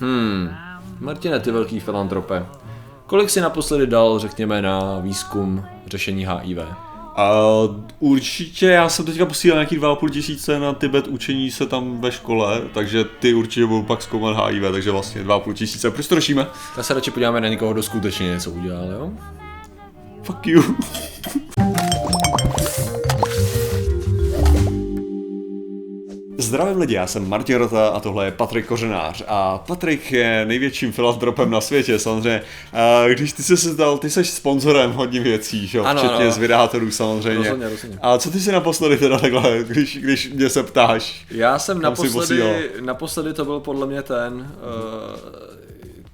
Hmm. Martine, ty velký filantrope. Kolik si naposledy dal, řekněme, na výzkum řešení HIV? A určitě, já jsem teďka posílal nějaký 2,5 tisíce na Tibet učení se tam ve škole, takže ty určitě budou pak zkoumat HIV, takže vlastně 2,5 tisíce. Proč to řešíme? Tak se radši podíváme na někoho, kdo skutečně něco udělal, jo? Fuck you. Zdravím lidi, já jsem Martin Rota a tohle je Patrik Kořenář. A Patrik je největším filantropem na světě, samozřejmě. Když ty jsi se dal, ty jsi sponzorem hodně věcí, že? Ano, včetně ano. z vydátorů samozřejmě. Rozhodně, rozhodně. A co ty si naposledy teda takhle, když, když mě se ptáš? Já jsem jsi naposledy, naposledy to byl podle mě ten, uh,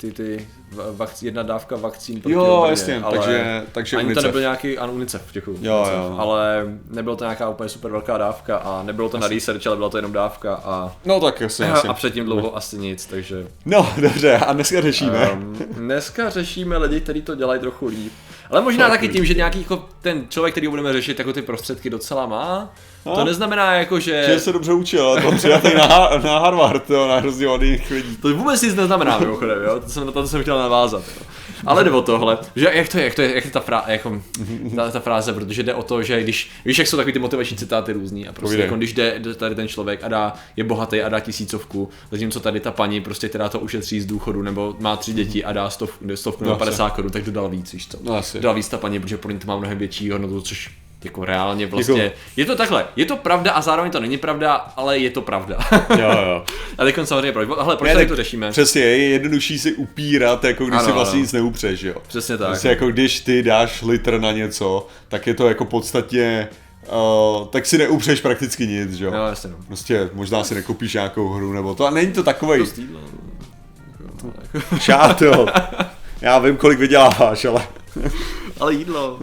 ty, ty, vakc, jedna dávka vakcín proti Jo, obrně, jasně, takže- takže ani UNICEF. to nebyl nějaký, ano, UNICEF, děkuju, Jo, UNICEF, jo. ale nebylo to nějaká úplně super velká dávka a nebylo to na research, ale byla to jenom dávka a, No tak jasně, jasně. a předtím dlouho asi nic, takže No, dobře, a dneska řešíme. um, dneska řešíme lidi, kteří to dělají trochu líp. Ale možná taky tím, že nějaký jako ten člověk, který ho budeme řešit, jako ty prostředky docela má. To No. neznamená jako, že... Že se dobře učil, ale to přijatý na, na Harvard, jo, na rozdíl od jiných lidí. To vůbec nic neznamená, mimochodem, jo? To jsem, na to jsem chtěl navázat, jo? Ale jde o tohle, že jak to je, jak to je, jak je ta, frá, jako, ta, ta, fráze, protože jde o to, že když, víš, jak jsou takový ty motivační citáty různý a prostě Povídej. jako, když jde, tady ten člověk a dá, je bohatý a dá tisícovku, zatímco tady ta paní prostě, která to ušetří z důchodu nebo má tři děti a dá stov, stovku nebo No, 50 korun, tak dodal víc, víš co? No. Dodal víc ta paní, protože pro ní to má mnohem větší hodnotu, což jako reálně vlastně, je to takhle, je to pravda a zároveň to není pravda, ale je to pravda. Jo, jo. a teď samozřejmě proč, hele, proč Ne, tady to řešíme? Přesně, je jednodušší si upírat, jako když Ano, si vlastně ano. nic neupřeš, jo. Přesně tak. Prostě jako když ty dáš litr na něco, tak je to jako podstatně, uh, tak si neupřeš prakticky nic, že jo. Jo, jasně no. Prostě možná si nekoupíš nějakou hru nebo to, a není to takovej Dost jídla. šát, jo. Já vím, kolik vyděláváš, ale Ale jídlo.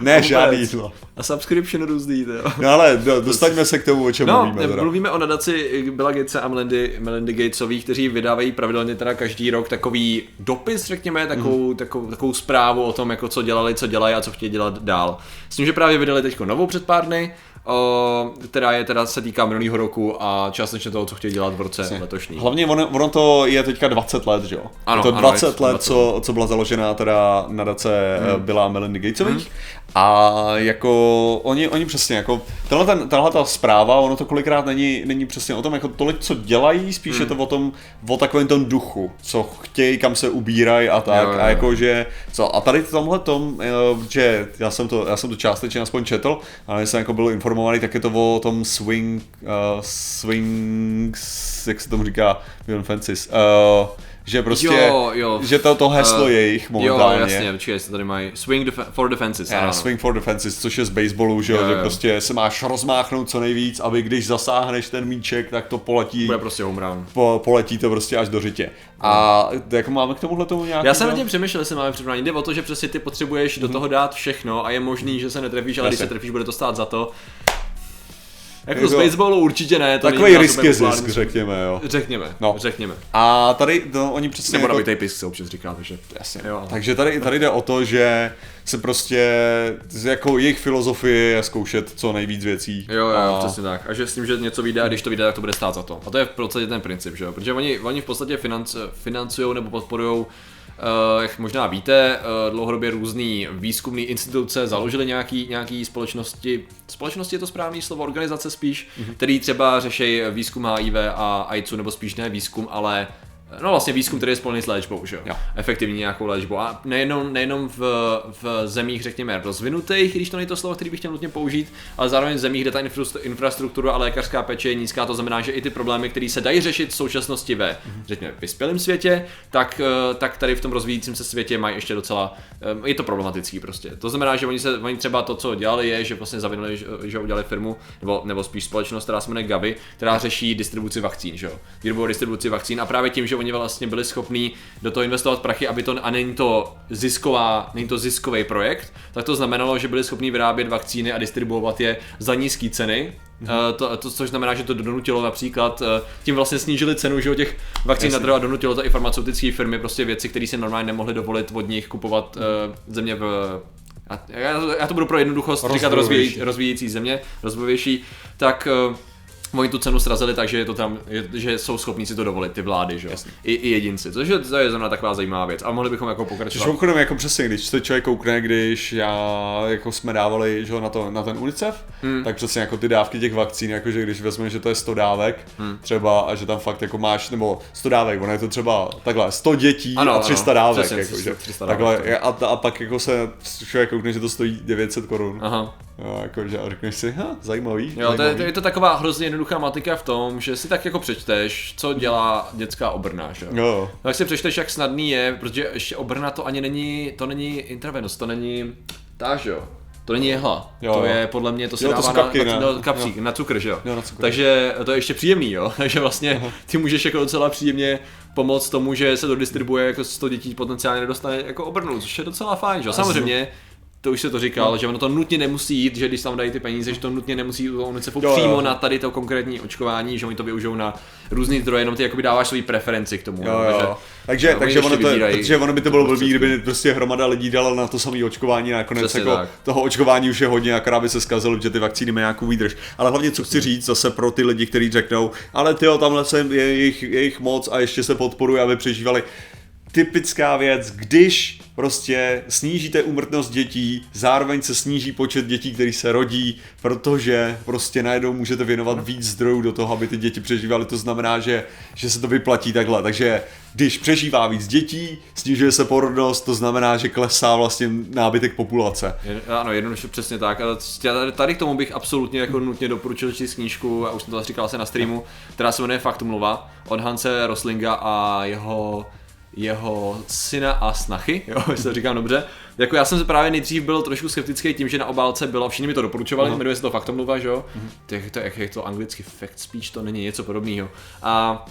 Ne, Vůbec. žádný jídlo. A subscription různý, jo. No ale do, dostaňme se k tomu, o čem No, mluvíme teda. mluvíme o nadaci Billa Gatese a Melindy, Melindy Gatesových, kteří vydávají pravidelně teda každý rok takový dopis, řekněme, takovou, takovou, takovou zprávu o tom, jako co dělali, co dělají a co chtějí dělat dál. S tím, že právě vydali teď novou před pár dny, o, která je teda se týká minulého roku a částečně toho, co chtějí dělat v roce letošní. Hlavně ono, ono to je teďka 20 let, že jo? Ano, to ano, 20 je to let, 20 co, co byla založena teda nadace hmm. byla Melindy Gatesových. A jako oni, oni přesně, jako tenhle, ten, tenhle ta zpráva, ono to kolikrát není, není přesně o tom, jako tolik, co dělají, spíš Hmm. je to o tom, o takovém tom duchu, co chtějí, kam se ubírají a tak. Jo, jo, A jo. jako- jako, že, co, a tady v tomhle tom, eh, že já jsem to, já jsem to částečně aspoň četl, ale jsem jako byl informovaný, tak je to o tom swing, uh, swing, jak se tomu říká, Beyond Fences, uh, že prostě, Jo, jo. že to, to heslo Eh, jejich momentálně. Jo, jasně, počkej, jestli tady mají Swing def- for Defenses. Ano, ano. swing for defenses, což je z baseballu, že, jo, Jo, že prostě se máš rozmáchnout co nejvíc, aby když zasáhneš ten míček, tak to poletí, Bude prostě home run. po, poletí to prostě až do řitě. A jako máme k tomuhle tomu nějaký... Já jsem nad tím přemýšlel, jestli máme přirovnání. Jde o to, že přesně ty potřebuješ do toho dát všechno a je možný, že se netrefíš, ale když Mhm. Jasně. se trefíš, bude to stát za to. Jako Jako- z baseballu určitě ne, to Takový není risk úplně je zisk, řekněme, jo. Řekněme, No. řekněme. A tady to oni přesně Nebo jako, pisk se občas říká, takže. Jasně. Jo. Takže tady, tady jde o to, že se prostě jako jejich filozofie je zkoušet co nejvíc věcí. Jo, jo, a, přesně tak. A že s tím, že něco vyjde a když to vyjde, tak to bude stát za to. A to je v podstatě ten princip, že jo? Protože oni, oni v podstatě financ, financují nebo podporují jak možná víte, uh, dlouhodobě různý výzkumné instituce založily nějaký, nějaký společnosti, společnosti je to správný slovo, organizace spíš, mm-hmm. který třeba řeší výzkum HIV a AIDSu, nebo spíš ne výzkum, ale No vlastně výzkum, který je spojený s léčbou, že jo? Jo. Efektivní nějakou léčbou. A nejenom, nejenom v, v zemích, řekněme, rozvinutých, když to není to slovo, který bych chtěl nutně použít, ale zároveň v zemích, kde ta infrastru- infrastruktura a lékařská péče je nízká, to znamená, že i ty problémy, které se dají řešit v současnosti ve, řekněme, vyspělém světě, tak, eh, tak tady v tom rozvíjícím se světě mají ještě docela, eh, je to problematický prostě. To znamená, že oni, se, oni třeba to, co dělali, je, že vlastně zavinuli, že, že udělali firmu, nebo, nebo spíš společnost, která se jmenuje Gavi, která řeší distribuci vakcín, že jo? Výrobu distribuci vakcín a právě tím, že oni vlastně byli schopní do toho investovat prachy, aby to, a není to zisková, není to ziskový projekt, tak to znamenalo, že byli schopní vyrábět vakcíny a distribuovat je za nízké ceny, Eh, to, to, což znamená, že to donutilo například, eh, tím vlastně snížili cenu že těch vakcín na trhu a donutilo to i farmaceutické firmy, prostě věci, které si normálně nemohly dovolit od nich kupovat uh, země v já, já to budu pro jednoduchost říkat rozvíjející země, rozvojovější, tak, oni tu cenu srazili tak, že, je to tam, je, že jsou schopní si to dovolit, ty vlády, že jo? I, I, jedinci, což je, to je zrovna taková zajímavá věc. A mohli bychom jako pokračovat. Mimochodem, jako přesně, když se člověk koukne, když já, jako jsme dávali že, na, to, na ten UNICEF, hmm. tak přesně jako ty dávky těch vakcín, jakože když vezmeme, že to je 100 dávek hmm. třeba a že tam fakt jako máš, nebo 100 dávek, ono je to třeba takhle, 100 dětí ano, a 300 ano, dávek, přesně, jako, 300, 300 dávek, takhle, a, a, pak jako se člověk koukne, že to stojí 900 korun. Aha. Jo, jakože a řekneš si, ha, zajímavý. Jo, zajímavý. To, je, to, je to taková hrozně jednoduchá matika v tom, že si tak jako přečteš, co dělá dětská obrna, že jo. Tak si přečteš, jak snadný je, protože ještě obrna to ani není, to není intravenous, to není ta, že jo. To není jehla, jo, to je podle mě, to se jo, dává to kapky, na, na, na kapřík, jo. na cukr, že jo? jo na cukr. Takže to je ještě příjemný, jo? Takže vlastně ty můžeš jako docela příjemně pomoct tomu, že se to distribuje jako 100 dětí potenciálně nedostane jako obrnu, což je docela fajn, že jo? Samozřejmě, to už se to říkal, no. že ono to nutně nemusí jít, že když tam dají ty peníze, že to nutně nemusí jít UNICEFu jo, přímo jo. na tady to konkrétní očkování, že oni to využijou na různý zdroje, jenom ty jakoby dáváš svoji preferenci k tomu. Jo, jo. Takže, no, takže, ono to, protože ono by to bylo blbý, kdyby prostě hromada lidí dala na to samé očkování, nakonec jako tak. toho očkování už je hodně, akorát by se zkazilo, že ty vakcíny mají nějakou výdrž. Ale hlavně, co chci říct zase pro ty lidi, kteří řeknou, ale ty tamhle sem je jejich, jejich moc a ještě se podporuje, aby přežívali typická věc, když prostě snížíte úmrtnost dětí, zároveň se sníží počet dětí, který se rodí, protože prostě najednou můžete věnovat víc zdrojů do toho, aby ty děti přežívaly, to znamená, že, že se to vyplatí takhle. Takže když přežívá víc dětí, snižuje se porodnost, to znamená, že klesá vlastně nábytek populace. Ano, jednoduše přesně tak. Tady k tomu bych absolutně jako nutně doporučil číst knížku, a už jsem to říkal se na streamu, která se jmenuje Faktumluva od Hanse Roslinga a jeho jeho syna a snachy, jo, jestli to říkám dobře. Jako já jsem se právě nejdřív byl trošku skeptický tím, že na obálce bylo, všichni mi to doporučovali, uh-huh. jmenuje se to Faktomluva, že jo. Uh-huh. Tak to, jak je to anglicky fact speech, to není něco podobného. A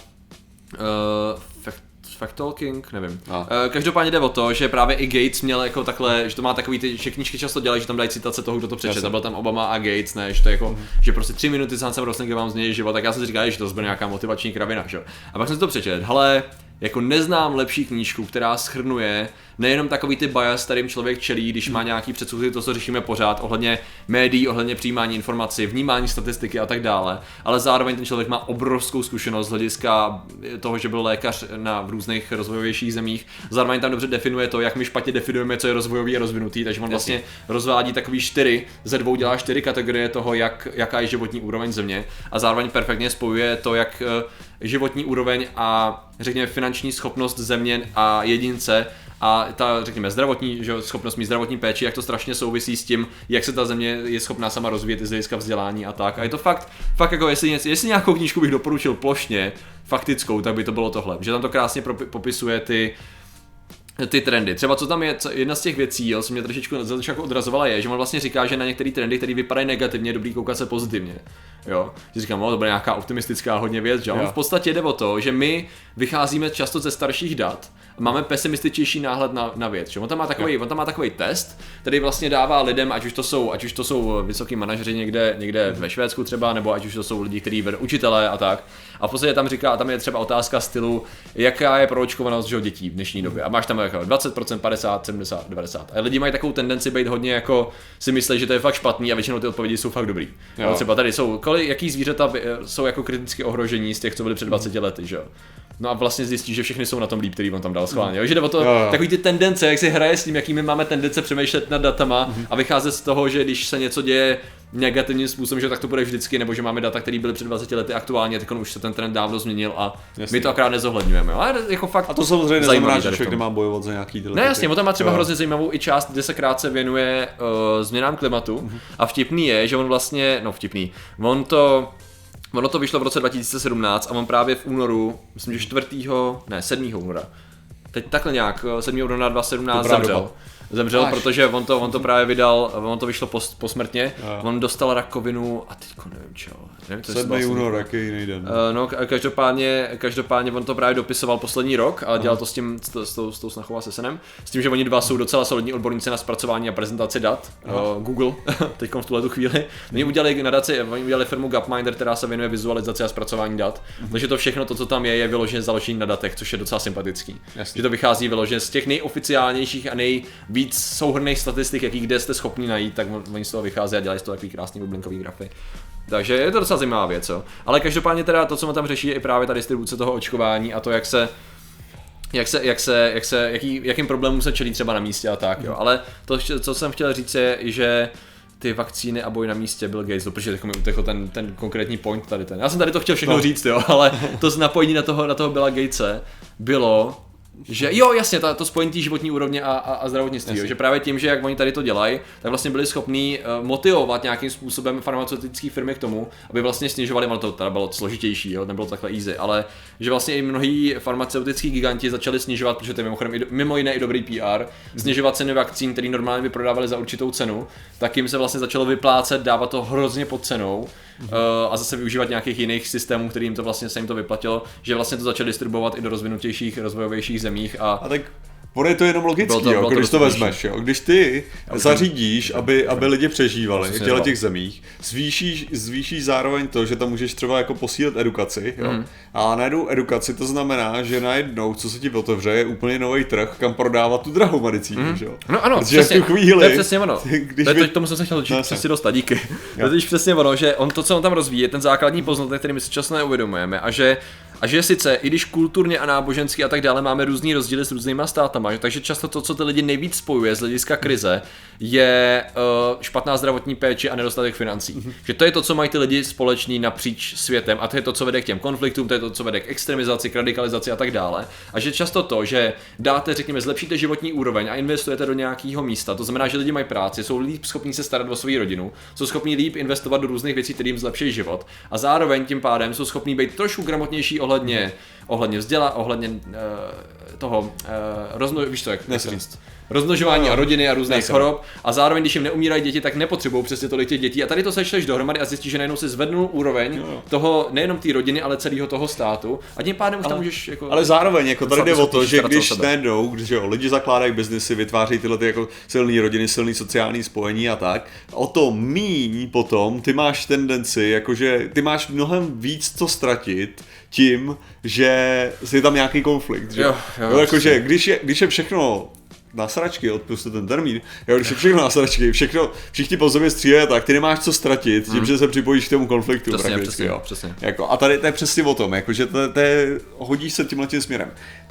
uh, fact, fact talking, nevím. Uh, každopádně jde o to, že právě i Gates měl jako takhle, že to má takový ty, že knížky často dělají, že tam dají citace toho, kdo to přečte. Tam byl tam Obama a Gates, ne, že to je jako, uh-huh. že prostě tři minuty sám jsem Rosling vám změní život, tak já jsem si říkal, že to bude nějaká motivační kravina, že? A pak jsem si to přečetl, hele, jako neznám lepší knížku, která schrnuje nejenom takový ty bias, kterým člověk čelí, když má nějaký předsudky, to, co řešíme pořád, ohledně médií, ohledně přijímání informací, vnímání statistiky a tak dále, ale zároveň ten člověk má obrovskou zkušenost z hlediska toho, že byl lékař na v různých rozvojovějších zemích. Zároveň tam dobře definuje to, jak my špatně definujeme, co je rozvojový a rozvinutý, takže on vlastně rozvádí takový čtyři, ze dvou dělá čtyři kategorie toho, jak, jaká je životní úroveň země. A zároveň perfektně spojuje to, jak eh, životní úroveň a řekněme finanční schopnost země a jedince a ta, řekněme, zdravotní, že, schopnost mít zdravotní péči, jak to strašně souvisí s tím, jak se ta země je schopná sama rozvíjet z hlediska vzdělání a tak. A je to fakt, fakt jako jestli, něco, jestli nějakou knížku bych doporučil plošně, faktickou, tak by to bylo tohle. Že tam to krásně popisuje ty, ty trendy. Třeba co tam je, co, jedna z těch věcí, jo, co mě trošičku jako odrazovala, je, že on vlastně říká, že na některé trendy, které vypadají negativně, je dobrý koukat se pozitivně. Jo, že říkám, no, to bude nějaká optimistická hodně věc, že on v podstatě jde o to, že my vycházíme často ze starších dat máme pesimističtější náhled na, na věc. Že? On, tam má takový, on tam má takový test, který vlastně dává lidem, ať už to jsou, ať už to jsou vysoký manažeři někde, někde ve Švédsku třeba, nebo ať už to jsou lidi, kteří vedou učitelé a tak. A v podstatě tam říká, tam je třeba otázka stylu, jaká je proočkovanost že, dětí v dnešní době. A máš tam jako 20%, 50, 70, 90. A lidi mají takovou tendenci být hodně jako si myslí, že to je fakt špatný a většinou ty odpovědi jsou fakt dobrý. Jo. Třeba tady jsou, kolik, jaký zvířata jsou jako kriticky ohrožení z těch, co byli před 20 lety, že jo. No a vlastně zjistí, že všechny jsou na tom líp, který on tam dal schválně. Mm. Že jde o to, jo, jo. takový ty tendence, jak si hraje s tím, jakými máme tendence přemýšlet nad datama mm. a vycházet z toho, že když se něco děje negativním způsobem, že tak to bude vždycky, nebo že máme data, které byly před 20 lety aktuálně, teď už se ten trend dávno změnil a jasně. my to akorát nezohledňujeme. Ale jako fakt a to samozřejmě neznamená, že člověk nemá bojovat za nějaký tyhle. Ne, jasně, tam má třeba jo. hrozně zajímavou i část, kde se krátce věnuje uh, změnám klimatu mm. a vtipný je, že on vlastně, no vtipný, on to Ono to vyšlo v roce 2017 a on právě v únoru, myslím, že 4. ne, 7. února, teď takhle nějak, 7. února 2017 zemřel. Doba zemřel, Až. protože on to, on to právě vydal, on to vyšlo post, posmrtně, a. on dostal rakovinu a teďko nevím čo. Nevím, to 7. únor, jaký jiný den. Uh, no každopádně, každopádně on to právě dopisoval poslední rok a dělal to s tím, s, s, tou, s tou snachou a se senem, s tím, že oni dva jsou docela solidní odborníci na zpracování a prezentaci dat, uh, Google, teď v tuhle tu chvíli. Oni udělali nadaci, oni udělali firmu Gapminder, která se věnuje vizualizaci a zpracování dat, uh-huh. takže to všechno, to, co tam je, je vyložené založené na datech, což je docela sympatický. Jasně. Že to vychází vyloženě z těch nejoficiálnějších a nej víc souhrných statistik, jaký kde jste schopni najít, tak oni z toho vychází a dělají z toho takový krásný bublinkový grafy. Takže je to docela zajímavá věc, jo. Ale každopádně teda to, co mu tam řeší, je i právě ta distribuce toho očkování a to, jak se jak se, jak se, jak se, jaký, jakým problémům se čelí třeba na místě a tak, jo. Ale to, co jsem chtěl říct je, že ty vakcíny a boj na místě Bill Gates, no, protože teď mi utekl ten, ten konkrétní point tady ten. Já jsem tady to chtěl všechno no. říct, jo, ale to napojení na toho, na toho Billa Gatese bylo, že jo, jasně, ta, to spojení té životní úrovně a, a, a zdravotnictví, jo, že právě tím, že jak oni tady to dělají, tak vlastně byli schopní uh, motivovat nějakým způsobem farmaceutické firmy k tomu, aby vlastně snižovali, ale to teda bylo složitější, jo, nebylo takhle easy, ale že vlastně i mnohí farmaceutický giganti začali snižovat, protože to je mimochodem i, mimo jiné i dobrý PR, snižovat ceny vakcín, které normálně by prodávali za určitou cenu, tak jim se vlastně začalo vyplácet, dávat to hrozně pod cenou uh, a zase využívat nějakých jiných systémů, kterým to vlastně se jim to vyplatilo, že vlastně to začali distribuovat i do rozvinutějších, rozvojovějších zemích a, a tak Ono je to jenom logický, to, jo, když to, to vezmeš. Jo. Když ty já zařídíš, aby, aby lidi přežívali v těchto těch zemích, zvýšíš, zvýšíš zároveň to, že tam můžeš třeba jako posílat edukaci. Jo. Mm. A najednou edukaci to znamená, že najednou, co se ti otevře, je úplně nový trh, kam prodávat tu drahou medicínu. Mm. Že jo. No ano, Protože přesně, v tu chvíli, to je přesně ono. Když to je, by... tomu jsem se chtěl učit, no, přesně dostat, díky. To je přesně ono, že on to, co on tam rozvíjí, je ten základní poznatek, který my si často neuvědomujeme a že a že sice, i když kulturně a nábožensky a tak dále máme různý rozdíly s různýma státama, že, takže často to, co ty lidi nejvíc spojuje z hlediska krize, je uh, špatná zdravotní péče a nedostatek financí. Mm-hmm. Že to je to, co mají ty lidi společný napříč světem a to je to, co vede k těm konfliktům, to je to, co vede k extremizaci, k radikalizaci a tak dále. A že často to, že dáte, řekněme, zlepšíte životní úroveň a investujete do nějakého místa, to znamená, že lidi mají práci, jsou líp schopní se starat o svou rodinu, jsou schopní líp investovat do různých věcí, které jim zlepší život a zároveň tím pádem jsou schopní být trošku gramotnější ohledně, ohledně vzděla, ohledně uh, toho, uh, rozno, víš to, jak, jak říct, rozmnožování no, a rodiny a různých chorob a zároveň, když jim neumírají děti, tak nepotřebují přesně tolik těch dětí. A tady to sečteš dohromady a zjistíš, že najednou si zvednul úroveň jo. toho nejenom té rodiny, ale celého toho státu a tím pádem už ale, tam můžeš jako. Ale zároveň, jako tady jde o to, že když najednou, když jo, lidi zakládají biznesy, vytváří tyhle ty jako silné rodiny, silné sociální spojení a tak, o to míň potom ty máš tendenci, jakože ty máš mnohem víc co ztratit tím, že je tam nějaký konflikt. Že? Jo, jo, jo, jakože, když je, když je všechno na sračky, odpuste ten termín, jo, když je všechno na sračky, všechno, všichni po sobě střílejí, tak ty nemáš co ztratit tím, hmm. že se připojíš k tomu konfliktu přesně, přesně, jo. přesně. Jako, a tady to je přesně o tom, jako, že to, to je, hodíš se tímhle tím směrem.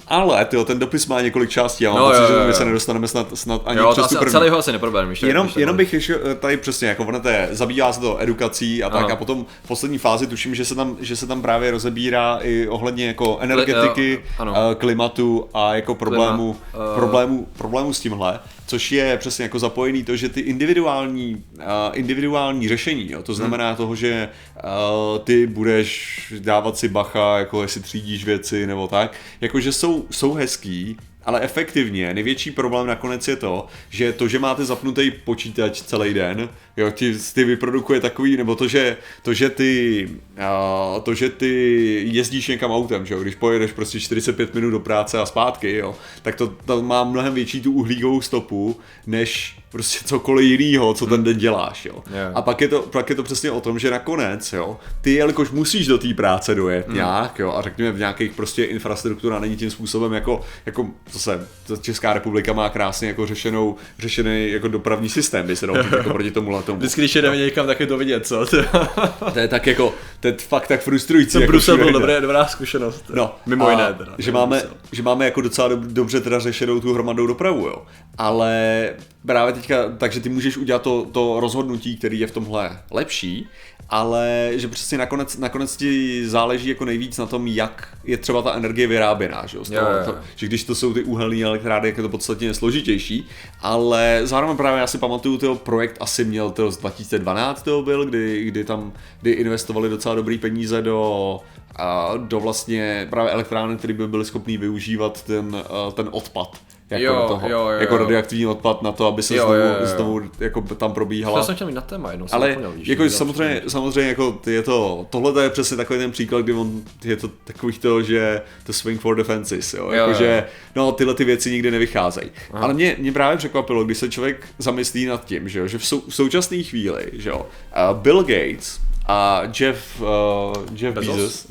Ale tyjo, ten dopis má několik částí a mám no, pocit, že my se nedostaneme snad, snad ani jo, přes tu první. Celý ho asi neprobereme. Jenom, jenom bych ještě eh, tady přesně, jako ono je, zabývá se to edukací a tak ano. a potom v poslední fázi tuším, že se tam, že se tam právě rozebírá i ohledně jako energetiky, Kli, uh, klimatu a jako problému, Klima, uh... problému, problému s tímhle což je přesně jako zapojený to, že ty individuální, uh, individuální řešení, jo, to hmm. znamená hmm. toho, že uh, ty budeš dávat si bacha, jako jestli třídíš věci nebo tak, jakože jsou, jsou hezký, ale efektivně největší problém nakonec je to, že to, že máte zapnutý počítač celý den, jo, ti, ty vyprodukuje takový, nebo to, že, to, že ty, uh, to, že ty jezdíš někam autem, že jo, když pojedeš prostě 45 minut do práce a zpátky, jo, tak to, to má mnohem větší tu uhlíkovou stopu, než prostě cokoliv jiného, co ten den děláš, jo. Yeah. A pak je, to, pak je to přesně o tom, že nakonec, jo, ty jelikož musíš do té práce dojet mm. nějak, jo, a řekněme v nějakých prostě infrastruktura není tím způsobem jako, jako co se, Česká republika má krásně jako řešenou, řešený jako dopravní systém, by se dalo jako proti tomu tomu. Vždycky, když jedeme no. někam, tak je to vidět, co? to je tak jako, to je fakt tak frustrující. To jako Brusel byl dobré, dobrá zkušenost. No, mimo jiné teda. Že máme, že máme jako docela dobře teda řešenou tu hromadnou dopravu, jo. Ale právě teďka, takže ty můžeš udělat to, to rozhodnutí, který je v tomhle lepší, ale že přesně nakonec, nakonec ti záleží jako nejvíc na tom, jak je třeba ta energie vyráběná, že, z toho, to, že když to jsou ty uhelné elektrárny, jak je to podstatně složitější, ale zároveň právě já si pamatuju, ten projekt asi měl to z 2012 to byl, kdy, kdy tam kdy investovali docela dobrý peníze do a do vlastně právě elektrárny, které by byly schopný využívat ten, ten odpad jako, jo, toho, jo, jo, jako radioaktivní odpad na to, aby se jo, znovu, jo, jo. znovu jako tam probíhala. To jsem chtěl mít na téma jednou. Ale víš, jako samozřejmě, samozřejmě jako je to, tohle je přesně takový ten příklad, kdy on, je to takový to, že to swing for defenses, jo, jo, jako, jo. že no tyhle ty věci nikdy nevycházejí. Aha. Ale mě, mě právě překvapilo, když se člověk zamyslí nad tím, že, jo, že v, sou, v současné chvíli, že jo, uh, Bill Gates a Jeff, uh, Jeff Bezos? Bezos.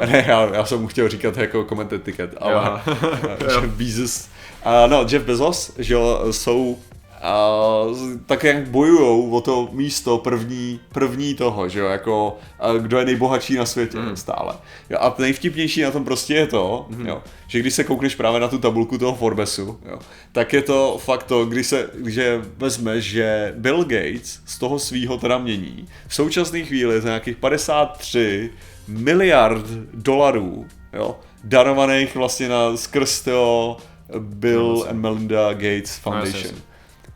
ne, já, já jsem mu chtěl říkat jako comment ticket, ale Jeff Bezos Uh, no, Jeff Bezos, že jo, jsou a tak jak bojujou o to místo první, první toho, že jo, jako kdo je nejbohatší na světě mm. stále. Jo, a nejvtipnější na tom prostě je to, mm. jo, že když se koukneš právě na tu tabulku toho Forbesu, jo, tak je to fakt to, když se, že vezmeš, že Bill Gates z toho svýho teda mění v současné chvíli za nějakých 53 miliard dolarů, jo, darovaných vlastně na skrz toho Bill and Melinda Gates No, Foundation.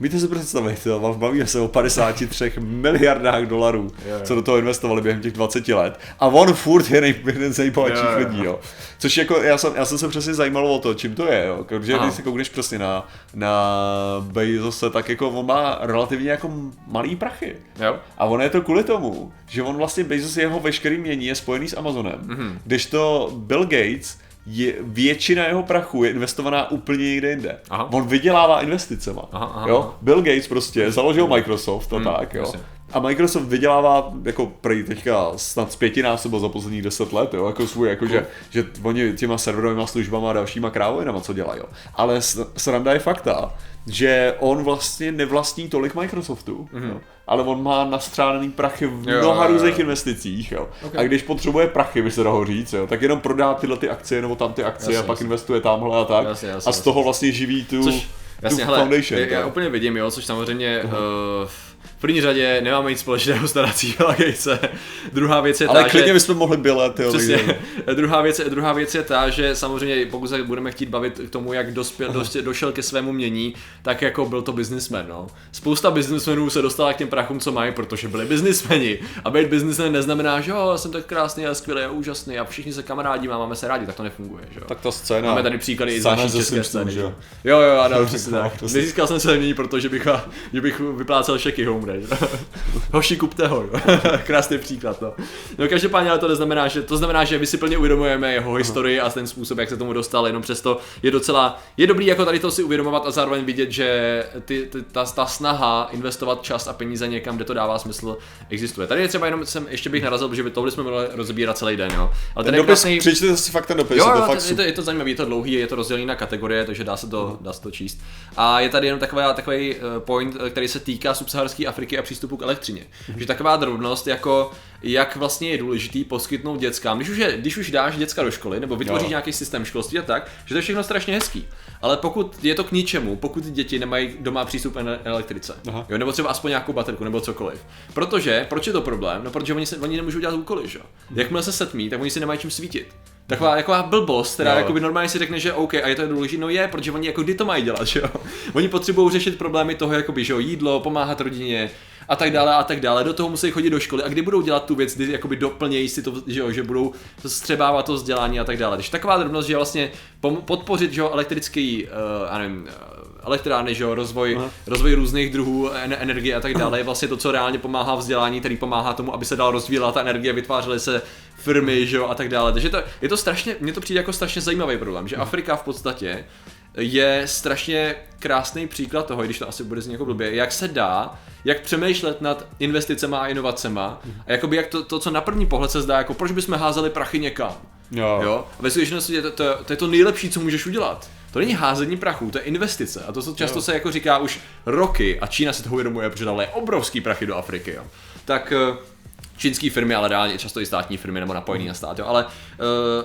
Víte si představit, jo, bavíme se o 53 miliardách dolarů, jo. co do toho investovali během těch 20 let. A on furt je nej, jeden z nejbohatších lidí, jo. Což jako, já jsem, já jsem se přesně zajímal o to, čím to je, jo. Protože když se koukneš přesně na, na Bezose, tak jako on má relativně jako malý prachy. Jo? A ono je to kvůli tomu, že on vlastně Bezos jeho veškerý mění je spojený s Amazonem. Mhm. Mm-hmm. Když to Bill Gates, je, většina jeho prachu je investovaná úplně někde jinde. Aha. On vydělává investicema. Aha, aha, jo? Bill Gates prostě založil Microsoft a Hmm, tak, jo. jasně. A Microsoft vydělává jako prej teďka snad z pětinásobo za posledních deset let, jo, jako svůj, jako že, že oni těma serverovými službama a dalšíma krávovinama, co dělají, jo. Ale sranda je fakta, že on vlastně nevlastní tolik Microsoftu, mm-hmm. jo, ale on má nastřádaný prachy v. Jo, mnoha jo, jo. různých investicích, jo. Ok. A když potřebuje prachy, by se dalo říct, jo, tak jenom prodá tyhle ty akcie nebo tam ty akcie Jasně, a pak jasně. investuje tamhle a tak. Jasně, jasně, a z toho vlastně živí tu, Což, jasně, hele, foundation. já, já úplně vidím, jo, což samozřejmě uh, v první řadě nemáme nic společného s nadací Billa Gatese. Druhá věc je Ale ta, klidně že... bychom mohli bylet, jo. Přesně. druhá, věc, druhá věc je ta, že samozřejmě pokud se budeme chtít bavit k tomu, jak dospěl, doště, došel ke svému mění, tak jako byl to businessman. No. Spousta businessmenů se dostala k těm prachům, co mají, protože byli businessmeni. A být businessman neznamená, že jo, jsem tak krásný a skvělý a úžasný a všichni se kamarádíme a máme se rádi, tak to nefunguje. Že jo. Tak ta scéna. Máme tady příklady i z naší české scény. že jo? Jo, jo, ano, přesně tak. Nezískal jsem se mění, protože bych, že bych vyplácel šeky že? Hoši, kupte ho. jo. Krásný příklad, no. No každopádně ale to neznamená, že to znamená, že my si plně uvědomujeme jeho historii a ten způsob, jak se tomu dostal, jenom přesto je docela, je dobrý jako tady to si uvědomovat a zároveň vidět, že ty, ty, ta, ta, snaha investovat čas a peníze někam, kde to dává smysl, existuje. Tady je třeba jenom, jsem, ještě bych narazil, protože by tohle jsme mohli rozebírat celý den, jo. Ale Ten ten dopis, krásný- přečtěte si fakt ten dopis, Jo, je to fakt to, je, to, je to zajímavé, je to dlouhý, je to rozdělené na kategorie, takže dá se to, dá se to číst. A je tady jenom taková, takový eh, point, eh, který se týká subsaharské Afriky a přístupu k elektřině. Že taková drobnost, jako jak vlastně je důležitý poskytnout dětskám, když už, je, když už dáš děcka do školy, nebo vytvoříš Jo. nějaký systém školství a tak, že to je všechno strašně hezký. Ale pokud je to k ničemu, pokud děti nemají doma přístup k ele- elektrice, Aha. jo, nebo třeba aspoň nějakou baterku, nebo cokoliv. Protože, proč je to problém? No, protože oni, se, oni nemůžou dělat úkoly, že? jo. Jakmile se setmí, tak oni si nemají čím svítit. Taková, taková blbost, která Jo. jakoby normálně si řekne, že OK, a je to důležité, no je, protože oni jako kdy to mají dělat, že jo? Oni potřebují řešit problémy toho, jakoby, že jo, jídlo, pomáhat rodině a tak dále a tak dále. Do toho musí chodit do školy a kdy budou dělat tu věc, kdy jakoby doplnějí si to, že jo, že budou střebávat to vzdělání a tak dále. Takže taková drobnost, že vlastně podpořit, že jo, elektrický, uh, já nevím, elektrárny, že jo, rozvoj, Aha. rozvoj různých druhů en- energie a tak dále, je vlastně to, co reálně pomáhá vzdělání, který pomáhá tomu, aby se dál rozvíjela ta energie, vytvářely se firmy, že jo, a tak dále. Takže to, je to strašně, mně to přijde jako strašně zajímavý problém, že Afrika v podstatě je strašně krásný příklad toho, když to asi bude znít jako blbě, jak se dá, jak přemýšlet nad investicema a inovacema a jakoby jak to, to, co na první pohled se zdá, jako proč bychom házeli prachy někam. Jo. Jo? A ve skutečnosti to, to, to, je to nejlepší, co můžeš udělat. To není házení prachu, to je investice. A to, co často Jo. se jako říká už roky, a Čína si to uvědomuje, protože dále je obrovský prachy do Afriky, jo. tak eh, čínské firmy, ale reálně často i státní firmy nebo napojený na stát, jo. ale uh,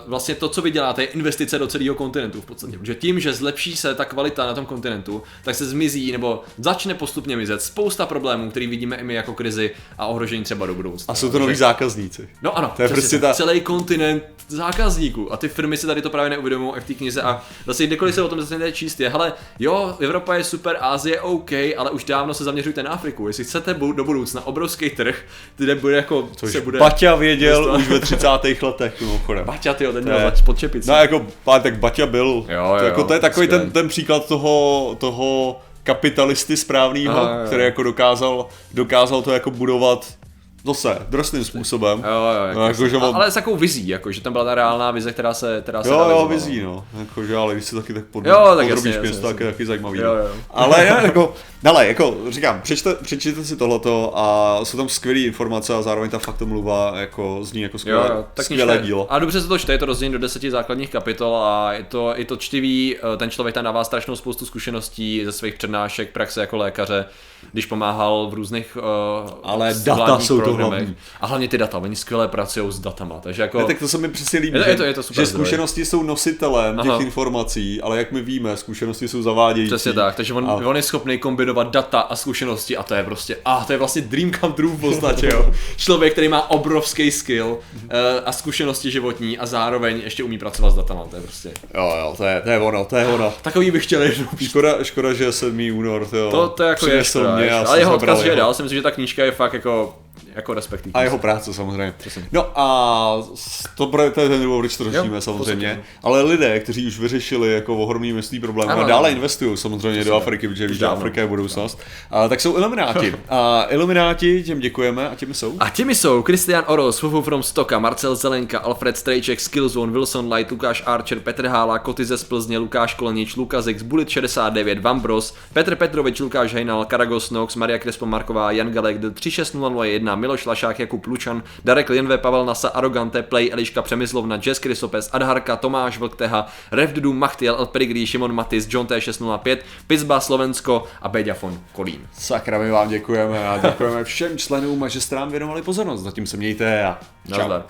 vlastně to, co vy děláte, je investice do celého kontinentu v podstatě. Protože tím, že zlepší se ta kvalita na tom kontinentu, tak se zmizí nebo začne postupně mizet spousta problémů, který vidíme i my jako krizi a ohrožení třeba do budoucna. A jsou to noví zákazníci. No ano, To je prostě ta- celý kontinent zákazníků a ty firmy si tady to právě neuvědomují i v té knize a zase kdekoliv se o tom začnete číst je, hele, jo, Evropa je super, Ázie OK, ale už dávno se zaměřujte na Afriku, jestli chcete do budoucna obrovský trh, kde bude jako, Což se bude... Baťa věděl už ve 30. letech, mimochodem. Baťa, tyjo, ten měl zač pod čepicí. No jako, ale tak Baťa byl, Jo, jo, to, jako, to je takový ten, ten příklad toho, toho kapitalisty správného, který jako dokázal, dokázal to jako budovat zase drsným způsobem. Jo, jo, jako, No, jako, že on- ale s takovou vizí, jako, že tam byla ta reálná vize, která se, která se Jo, jo, vizí, no. Jakože, ale když si taky tak pod, Jo, tak podrobíš jasně, město, jasně, tak je taky zajímavý. Jo, no. jo. Ale jako, ale jako říkám, přečte, přečtěte si tohleto a jsou tam skvělé informace a zároveň ta faktomluva jako zní jako Jo, skvělé, jo, tak skvělé dílo. A dobře se to čte, je to rozdělení do deseti základních kapitol a je to, je to čtivý, eh, ten člověk tam dává strašnou spoustu zkušeností ze svých přednášek, praxe jako lékaře, když pomáhal v různých uh, Ale data jsou to hlavní. A hlavně ty data, oni skvěle pracují s datama, takže jako... Ne, tak to se mi přesně líbí, Je to- že, je to- je to super že zdroj. zkušenosti jsou nositelem Aha. těch informací, ale jak my víme, zkušenosti jsou zavádějící. Přesně tak, takže on, A- on je schopný kombinovat data a zkušenosti a to je prostě, a to je vlastně dream come true v podstatě, jo. Člověk, který má obrovský skill uh, a zkušenosti životní a zároveň ještě umí pracovat s datama, to je prostě. Jo, jo, to je, to je ono, to je ono. Takový bych chtěl jednou Škoda, škoda, že 7. únor, to, To, to je jako je škoda, a škoda. jsem Ale jeho odkaz jeho. dál, si myslím, že ta knížka je fakt jako, jako respektní. A jeho práce samozřejmě. No a to, bude- to je ten důvod, proč to řešíme Jo, samozřejmě. podstatě. Ale lidé, kteří už vyřešili jako ohromný množství problémů Ano, a dále ano. investují samozřejmě do Afriky, protože dávno. Afrika je budoucnost, a, tak jsou Ilumináti. A Ilumináti, těm děkujeme a těmi jsou. A těmi jsou Christian Oros, Fufu from Stoka, Marcel Zelenka, Alfred Strejček, Skillzone, Wilson Light, Lukáš Archer, Petr Hála, Koty z Plzně, Lukáš Kolenič, Lukazek, Bullet 69, Vambros, Petr Petrovič, Lukáš Hejnal, Karagos Nox, Maria Krespo Marková, Jan Galek, 36001, Miloš Lašák, Jakub Lučan, Darek Lienve, Pavel Nasa, Arogante, Play, Eliška Přemyslovna, Jess Krysopes, Adharka, Tomáš Vlkteha, Revdudu, Machtiel, El Perigrí, Šimon Matis, John T605, Pizba Slovensko a Beďafon Kolín. Sakra, my vám děkujeme a děkujeme všem členům, že jste nám věnovali pozornost. Zatím se mějte a čau. Nazdar.